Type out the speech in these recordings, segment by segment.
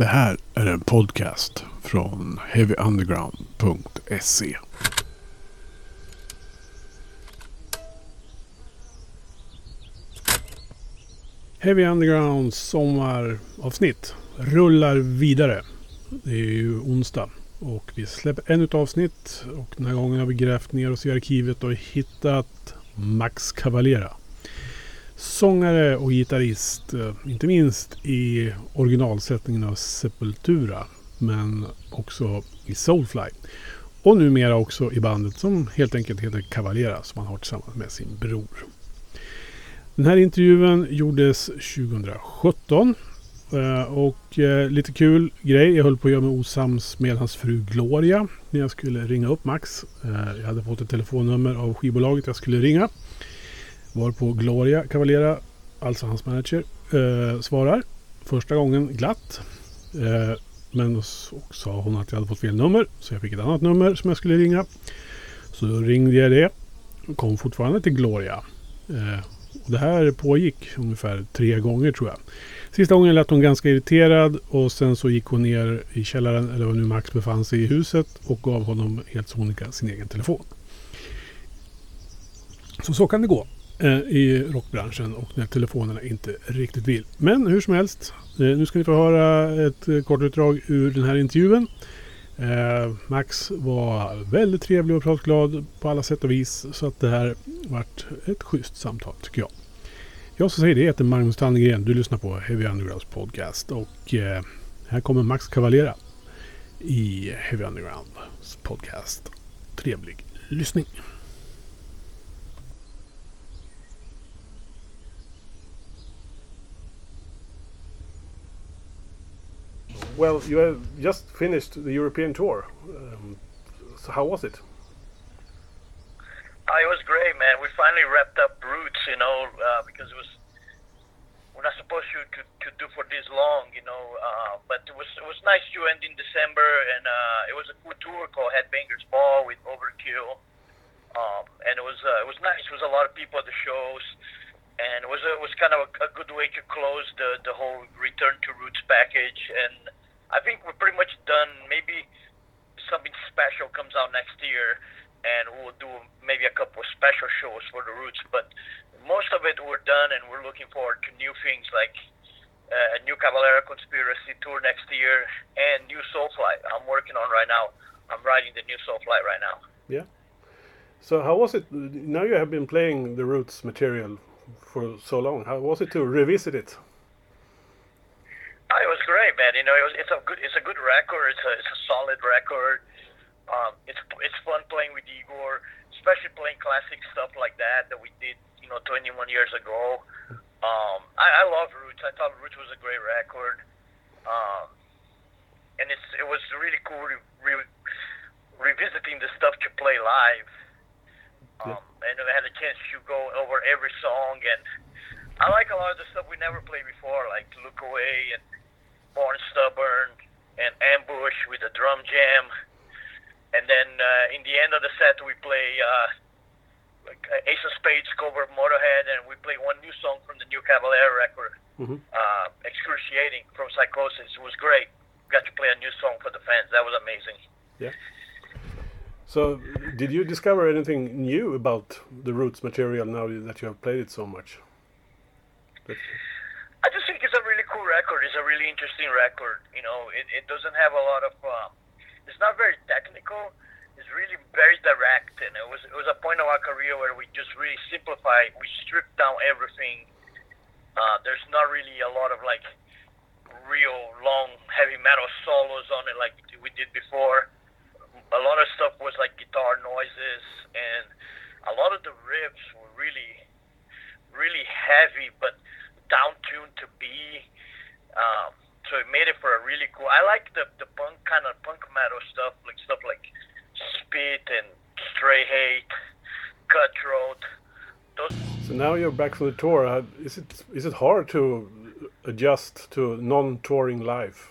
Det här är en podcast från heavyunderground.se. Heavy Undergrounds sommaravsnitt rullar vidare. Det är ju onsdag och vi släpper ännu ett avsnitt och den här gången har vi grävt ner oss i arkivet och hittat Max Cavalera. Sångare och gitarrist, eh, inte minst i originalsättningen av Sepultura, men också i Soulfly. Och numera också i bandet som helt enkelt heter Cavalera som han har tillsammans med sin bror. Den här intervjun gjordes 2017 eh, och eh, lite kul grej. Jag höll på att göra mig osams med hans fru Gloria när jag skulle ringa upp Max. Jag hade fått ett telefonnummer av skivbolaget jag skulle ringa. Varpå Gloria Cavalera, alltså hans manager, eh, svarar. Första gången glatt. Eh, men så sa hon att jag hade fått fel nummer. Så jag fick ett annat nummer som jag skulle ringa. Så då ringde jag det. Kom fortfarande till Gloria. Eh, och det här pågick ungefär tre gånger tror jag. Sista gången lät hon ganska irriterad och sen så gick hon ner i källaren, eller var nu Max befann sig i huset och gav honom helt sonika sin egen telefon. Så så kan det gå. Eh, i rockbranschen och när telefonerna inte riktigt vill. Men hur som helst, eh, nu ska ni få höra ett eh, kort utdrag ur den här intervjun. Eh, Max var väldigt trevlig och pratglad på alla sätt och vis så att det här vart ett schysst samtal tycker jag. Jag som säger det heter Magnus Tannegren. Du lyssnar på Heavy Undergrounds podcast och eh, här kommer Max Cavalera i Heavy Undergrounds podcast. Trevlig lyssning. Well, you have just finished the European tour. Um, so how was it? Uh, it was great, man. We finally wrapped up Roots, you know, uh, because it was we're not supposed to, to, to do for this long, you know. Uh, but it was it was nice to end in December, and uh, it was a cool tour called Headbangers Ball with Overkill, um, and it was uh, it was nice. It was a lot of people at the shows, and it was it was kind of a, a good way to close the the whole Return to Roots package, and I think we're pretty much done. Maybe something special comes out next year, and we'll do maybe a couple of special shows for the Roots. But most of it we're done, and we're looking forward to new things like uh, a new Cavalera Conspiracy tour next year and new Soulfly. I'm working on right now. I'm writing the new Soulfly right now. Yeah. So how was it? Now you have been playing the Roots material for so long. How was it to revisit it? It was great, man. You know, it was, it's a good it's a good record. It's a it's a solid record. Um, it's it's fun playing with Igor, especially playing classic stuff like that that we did, you know, 21 years ago. Um, I, I love Roots. I thought Roots was a great record, um, and it's it was really cool re- re- revisiting the stuff to play live. Um, and I had a chance to go over every song, and I like a lot of the stuff we never played before, like "Look Away" and Born Stubborn and Ambush with a drum jam. And then uh, in the end of the set, we play uh, like uh, Ace of Spades cover of Motorhead, and we play one new song from the new Cavalera record, mm-hmm. uh, Excruciating from Psychosis. It was great. Got to play a new song for the fans. That was amazing. Yeah. So, did you discover anything new about the Roots material now that you have played it so much? I just think it's a really It's a really interesting record. You know, it, it doesn't have a lot of. Uh, it's not very technical. It's really very direct, and it was it was a point of our career where we just really simplified. We stripped down everything. Uh, there's not really a lot of like real long heavy metal solos on it like we did before. A lot of stuff was like guitar noises, and a lot of the riffs were really, really heavy, but down tuned to be. Um, so it made it for a really cool. I like the the punk kind of punk metal stuff, like stuff like Spit and Straighthate, Cutthroat. Those. So now you're back from the tour. Is it is it hard to adjust to non-touring life?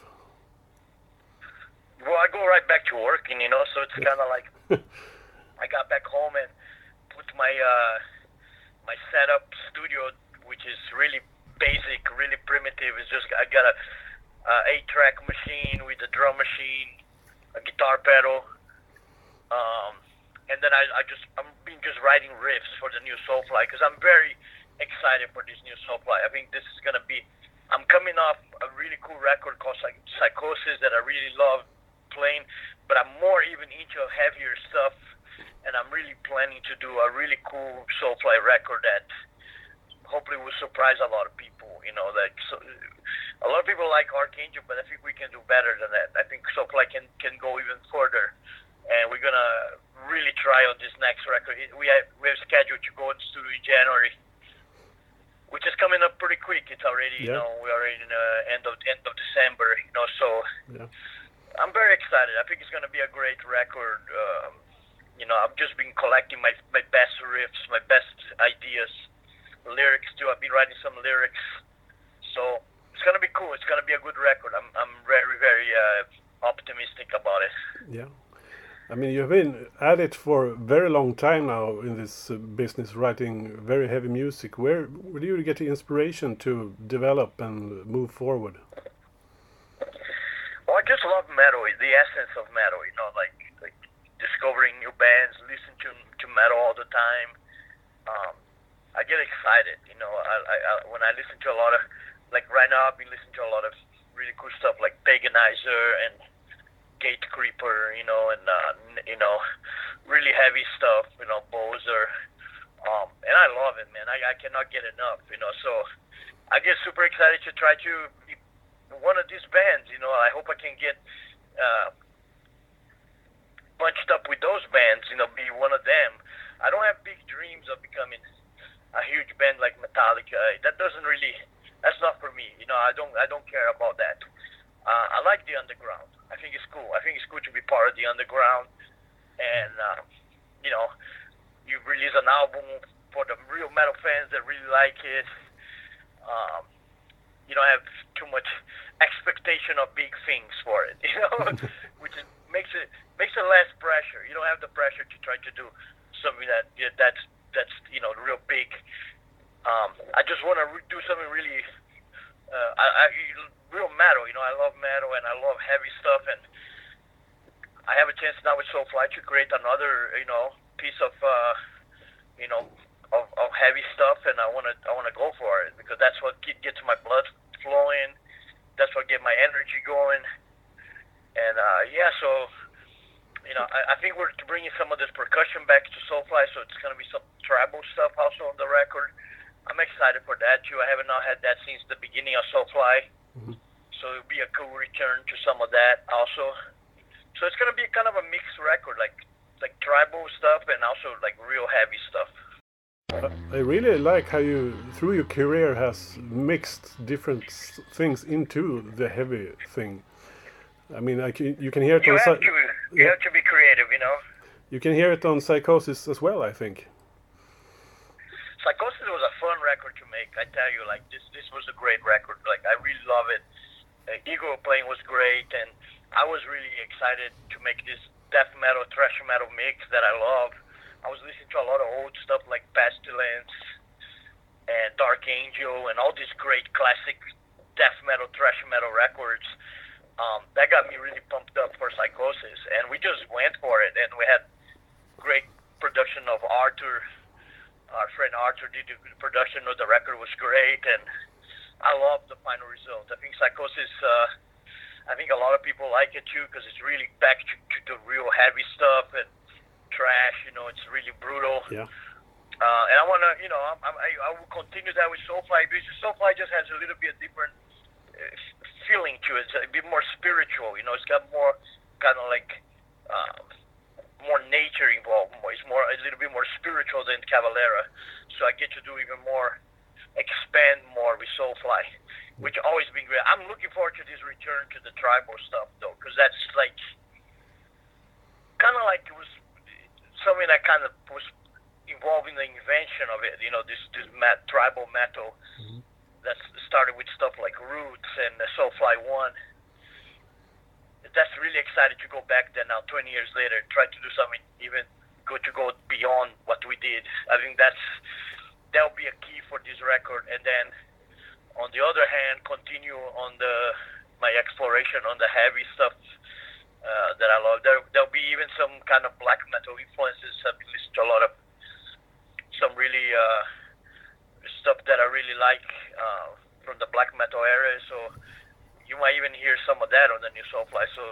Well, I go right back to working, you know. So it's kind of like I got back home and put my uh, my setup studio, which is really basic, really primitive. It's just I got a uh, eight-track machine with a drum machine, a guitar pedal, um, and then I, I just I'm been just writing riffs for the new Soulfly because I'm very excited for this new Soulfly. I think this is gonna be. I'm coming off a really cool record called Psychosis that I really love playing, but I'm more even into heavier stuff, and I'm really planning to do a really cool Soulfly record that hopefully we'll surprise a lot of people. You know that so, a lot of people like Archangel, but I think we can do better than that. I think Soulfly can can go even further, and we're gonna really try on this next record. We have we have scheduled to go in studio in January which is coming up pretty quick. It's already, yeah. you know, we are in uh, end of end of December, you know. So yeah. I'm very excited. I think it's going to be a great record. Um, you know, I've just been collecting my my best riffs, my best ideas, lyrics too. I've been writing some lyrics, so it's going to be cool. It's going to be a good record. I'm I'm very very uh, optimistic about it. Yeah. I mean, you've been at it for a very long time now in this uh, business, writing very heavy music. Where, where do you get the inspiration to develop and move forward? Well, I just love metal, the essence of metal. You know, like like discovering new bands, listen to to metal all the time. Um, I get excited. You know, I, I, I when I listen to a lot of like right now, I've been listening to a lot of really cool stuff like Paganizer and Gatecreeper, you know, and uh, you know, really heavy stuff, you know, Bölzer. Um, and I love it, man. I, I cannot get enough, you know. So I get super excited to try to be one of these bands. You know, I hope I can get uh, bunched up with those bands. You know, be one of them. I don't have big dreams of becoming a huge band like Metallica. That doesn't really. That's not for me. You know, I don't. I don't care about that. Uh, I like the underground. I think it's cool. I think it's cool to be part of the underground, and uh, you know, you release an album for the real metal fans that really like it. Um, you don't have too much expectation of big things for it, you know, which is, makes it makes it less pressure. You don't have the pressure to try to do something that that's that's you know I just want to re- do something really. Uh, I, I real metal. You know, I love metal and I love heavy stuff, and I have a chance now with Soulfly to create another, you know, piece of, uh, you know, of, of heavy stuff, and I want to I want to go for it because that's what get, gets my blood flowing. That's what get my energy going, and uh, yeah, so. You know, I, I think we're bringing some of this percussion back to Soulfly, so it's going to be some tribal stuff also on the record. I'm excited for that too. I haven't not had that since the beginning of Soulfly. Mm-hmm. So it'll be a cool return to some of that also. So it's gonna be kind of a mixed record, like like tribal stuff and also like real heavy stuff. I really like how you, through your career, has mixed different things into the heavy thing. I mean, I can, you can hear it you on. Have to, you yeah. have to be creative, you know. You can hear it on Psychosis as well, I think. Psychosis was a fun record to make. I tell you, like this, this was a great record. Like I really love it. Uh, Igor playing was great, and I was really excited to make this death metal, thrash metal mix that I love. I was listening to a lot of old stuff like Pestilence and Dark Angel and all these great classic death metal, thrash metal records. Um, that got me really pumped up for Psychosis, and we just went for it, and we had great production of Arthur our friend Arthur did the production of the record was great, and I love the final result. I think Psychosis. Uh, I think a lot of people like it too because it's really back to, to the real heavy stuff and thrash. You know, it's really brutal. Yeah. Uh, and I want to, you know, I, I, I will continue that with Soulfly because Soulfly just has a little bit different uh, feeling to it. It's a bit more spiritual. You know, it's got more kind of like. More nature involved. It's more a little bit more spiritual than Cavalera. So I get to do even more, expand more with Soulfly, which always been great. I'm looking forward to this return to the tribal stuff though, because that's like kind of like it was something that kind of was involving the invention of it. You know, this this mat, tribal metal mm-hmm. that started with stuff like Roots and Soulfly One that's really excited to go back there now, 20 years later, try to do something even good to go beyond what we did. I think that's that'll be a key for this record. And then on the other hand, continue on the my exploration on the heavy stuff uh, that I love. There there'll be even some kind of black metal influences. I've listened to a lot of some really uh, stuff that I really like uh, from the black metal area. So you might even hear some of that on the new Soulfly. So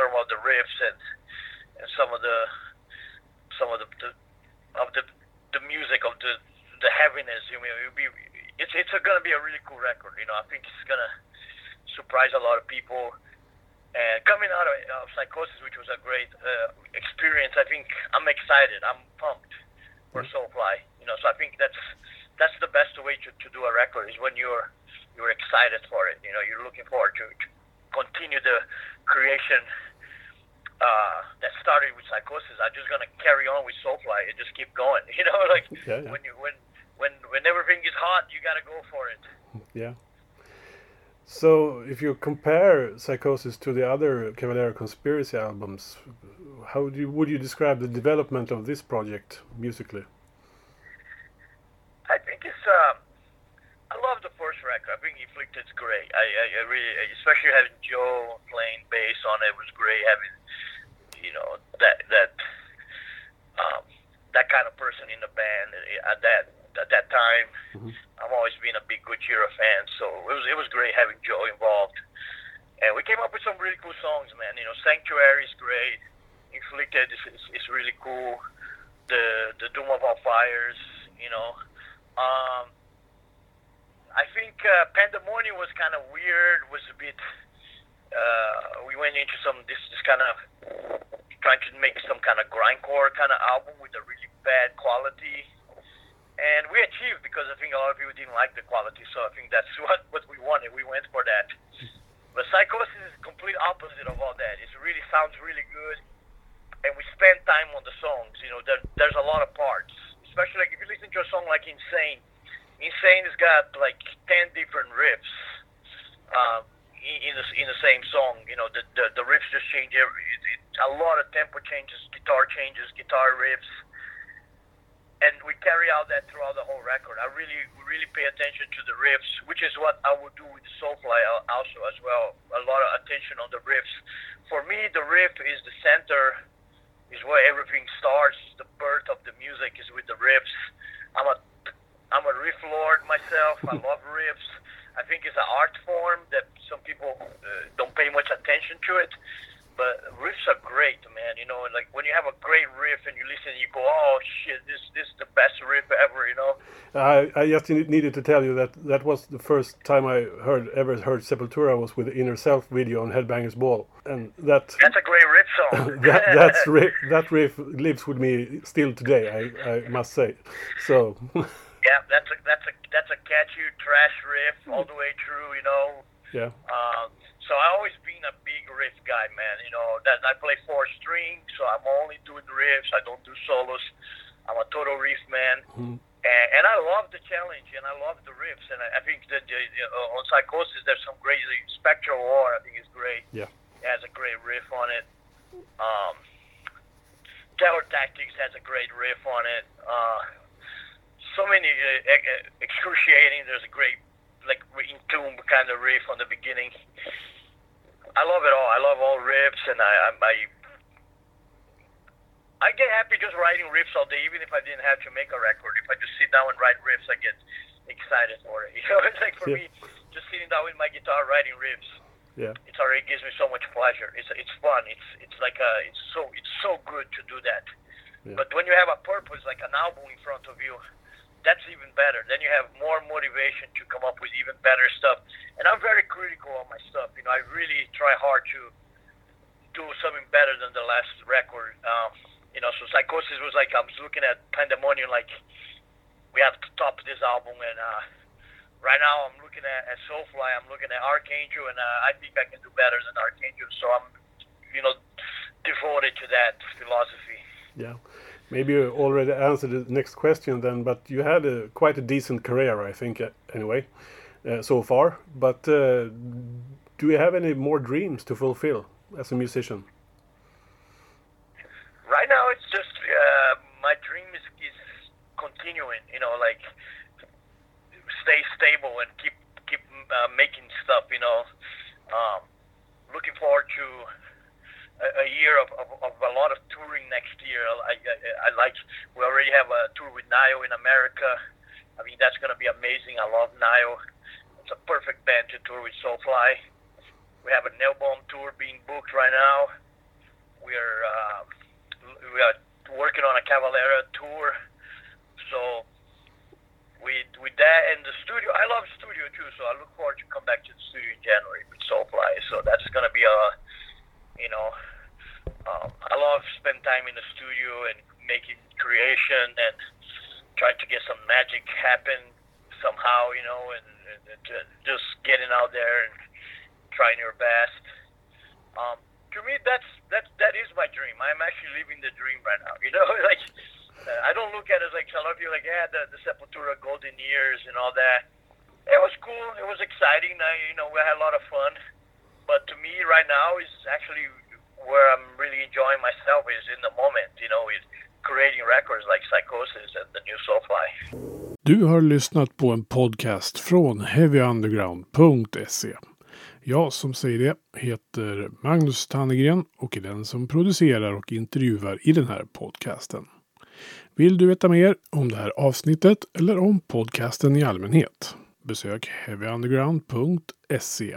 in terms of the riffs and and some of the some of the, the of the the music of the the heaviness. You know, it'll be it's it's gonna be a really cool record. You know, I think it's gonna surprise a lot of people. And coming out of, of Psychosis, which was a great uh, experience, I think I'm excited. I'm pumped for mm-hmm. Soulfly. You know, so I think that's that's the best way to, to do a record is when you're you're excited for it. You know, you're looking forward to, to continue the creation uh, that started with Psychosis. I'm just gonna carry on with Soulfly and just keep going. You know, like yeah, yeah. when you when when when everything is hot, you gotta go for it. Yeah. So, if you compare Psychosis to the other Cavalera Conspiracy albums, how do you, would you describe the development of this project musically? I think it's. Uh, I love the first record. I think Inflicted's great. I, I, I really, especially having Joe playing bass on it was great. Having, you know, that that um, that kind of person in the band at that at that time. Mm-hmm. I've always been a big Gojira fan, so it was it was great having Joe involved. And we came up with some really cool songs, man. You know, Sanctuary is great. Inflicted is, is, is really cool. The the Doom of All Fires, you know. Um, I think uh, Pandemonium was kind of weird. Was a bit. Uh, we went into some this this kind of trying to make some kind of grindcore kind of album with a really bad quality and we achieved because I think a lot of people didn't like the quality. So I think that's what what we wanted. We went for that. But Psychosis is complete opposite of all that. It really sounds really good, and we spend time on the songs. You know, there, there's a lot of parts, especially like if you listen to a song like Insane. Insane has got like ten different riffs. Uh, in the in the same song, you know, the the, the riffs just change every. It, it, a lot of tempo changes, guitar changes, guitar riffs and we carry out that throughout the whole record. I really, really pay attention to the riffs, which is what I would do with Soulfly also as well. A lot of attention on the riffs. For me, the riff is the center, is where everything starts. The birth of the music is with the riffs. I'm a, I'm a riff lord myself. I love riffs. I think it's an art form that some people uh, don't pay much attention to it but riffs are great, man. You know, like when you have a great riff and you listen, you go, "Oh shit, this this is the best riff ever," you know. I I just needed to tell you that that was the first time I heard ever heard Sepultura was with the Inner Self video on Headbangers Ball, and that that's a great riff song. that that's riff, that riff lives with me still today. I I must say, so. yeah, that's a that's a that's a catchy thrash riff all the way through. You know. Yeah. Um, so I always been a big riff guy, man. You know that I play four string, so I'm only doing riffs. I don't do solos. I'm a total riff man, mm-hmm. and, and I love the challenge and I love the riffs. And I, I think that uh, on Psychosis there's some great Spectral War. I think is great. Yeah, it has a great riff on it. Um, Terror Tactics has a great riff on it. Uh, so many uh, excruciating. There's a great like Entomb kind of riff on the beginning. I love it all. I love all riffs, and I, I, I I get happy just writing riffs all day, even if I didn't have to make a record. If I just sit down and write riffs, I get excited for it. You know, it's like for yeah. me, just sitting down with my guitar writing riffs. Yeah. It already gives me so much pleasure. It's it's fun. It's it's like a it's so it's so good to do that. Yeah. But when you have a purpose, like an album in front of you, that's even better. Then you have more motivation to come up with even better stuff. And I'm very critical on my stuff. You know, I really try hard to do something better than the last record. Um, you know, so Psychosis was like I was looking at Pandemonium, like we have to top this album, and uh, right now I'm looking at, at Soulfly, I'm looking at Archangel, and uh, I think I can do better than Archangel. So I'm, you know, devoted to that philosophy. Yeah. Maybe you already answered the next question then, but you had a, quite a decent career, I think, uh, anyway, uh, so far. But uh, do you have any more dreams to fulfill as a musician? Right now, it's just uh, my dream is, is continuing. You know, like stay stable and keep keep uh, making stuff. You know, Um, looking forward to a, year of, of, of, a lot of touring next year. I, I, I like. We already have a tour with Nile in America. I mean, that's going to be amazing. I love Nile. It's a perfect band to tour with Soulfly. We have a Nailbomb tour being booked right now. We're uh, we are working on a Cavalera tour. So with with that and the studio, I love studio too. So I look forward to come back to the studio in January with Soulfly. So that's gonna be a, you know, um, I love spend time in the studio and making creation and trying to get some magic happen somehow, you know, and, and, and just getting out there and trying your best. Um, to me, that's that that is my dream. I'm actually living the dream right now. You know, like uh, I don't look at it like a lot of people like yeah the the Sepultura golden years and all that. It was cool. It was exciting. I, you know, we had a lot of fun. Right now is actually where I'm really enjoying myself is in the moment. You know, with creating records like Psychosis and the new Soulfly. Du har lyssnat på en podcast från heavyunderground.se. Jag som säger det heter Magnus Tannegren och är den som producerar och intervjuar i den här podcasten. Vill du veta mer om det här avsnittet eller om podcasten i allmänhet? Besök heavyunderground.se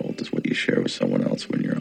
is what you share with someone else when you're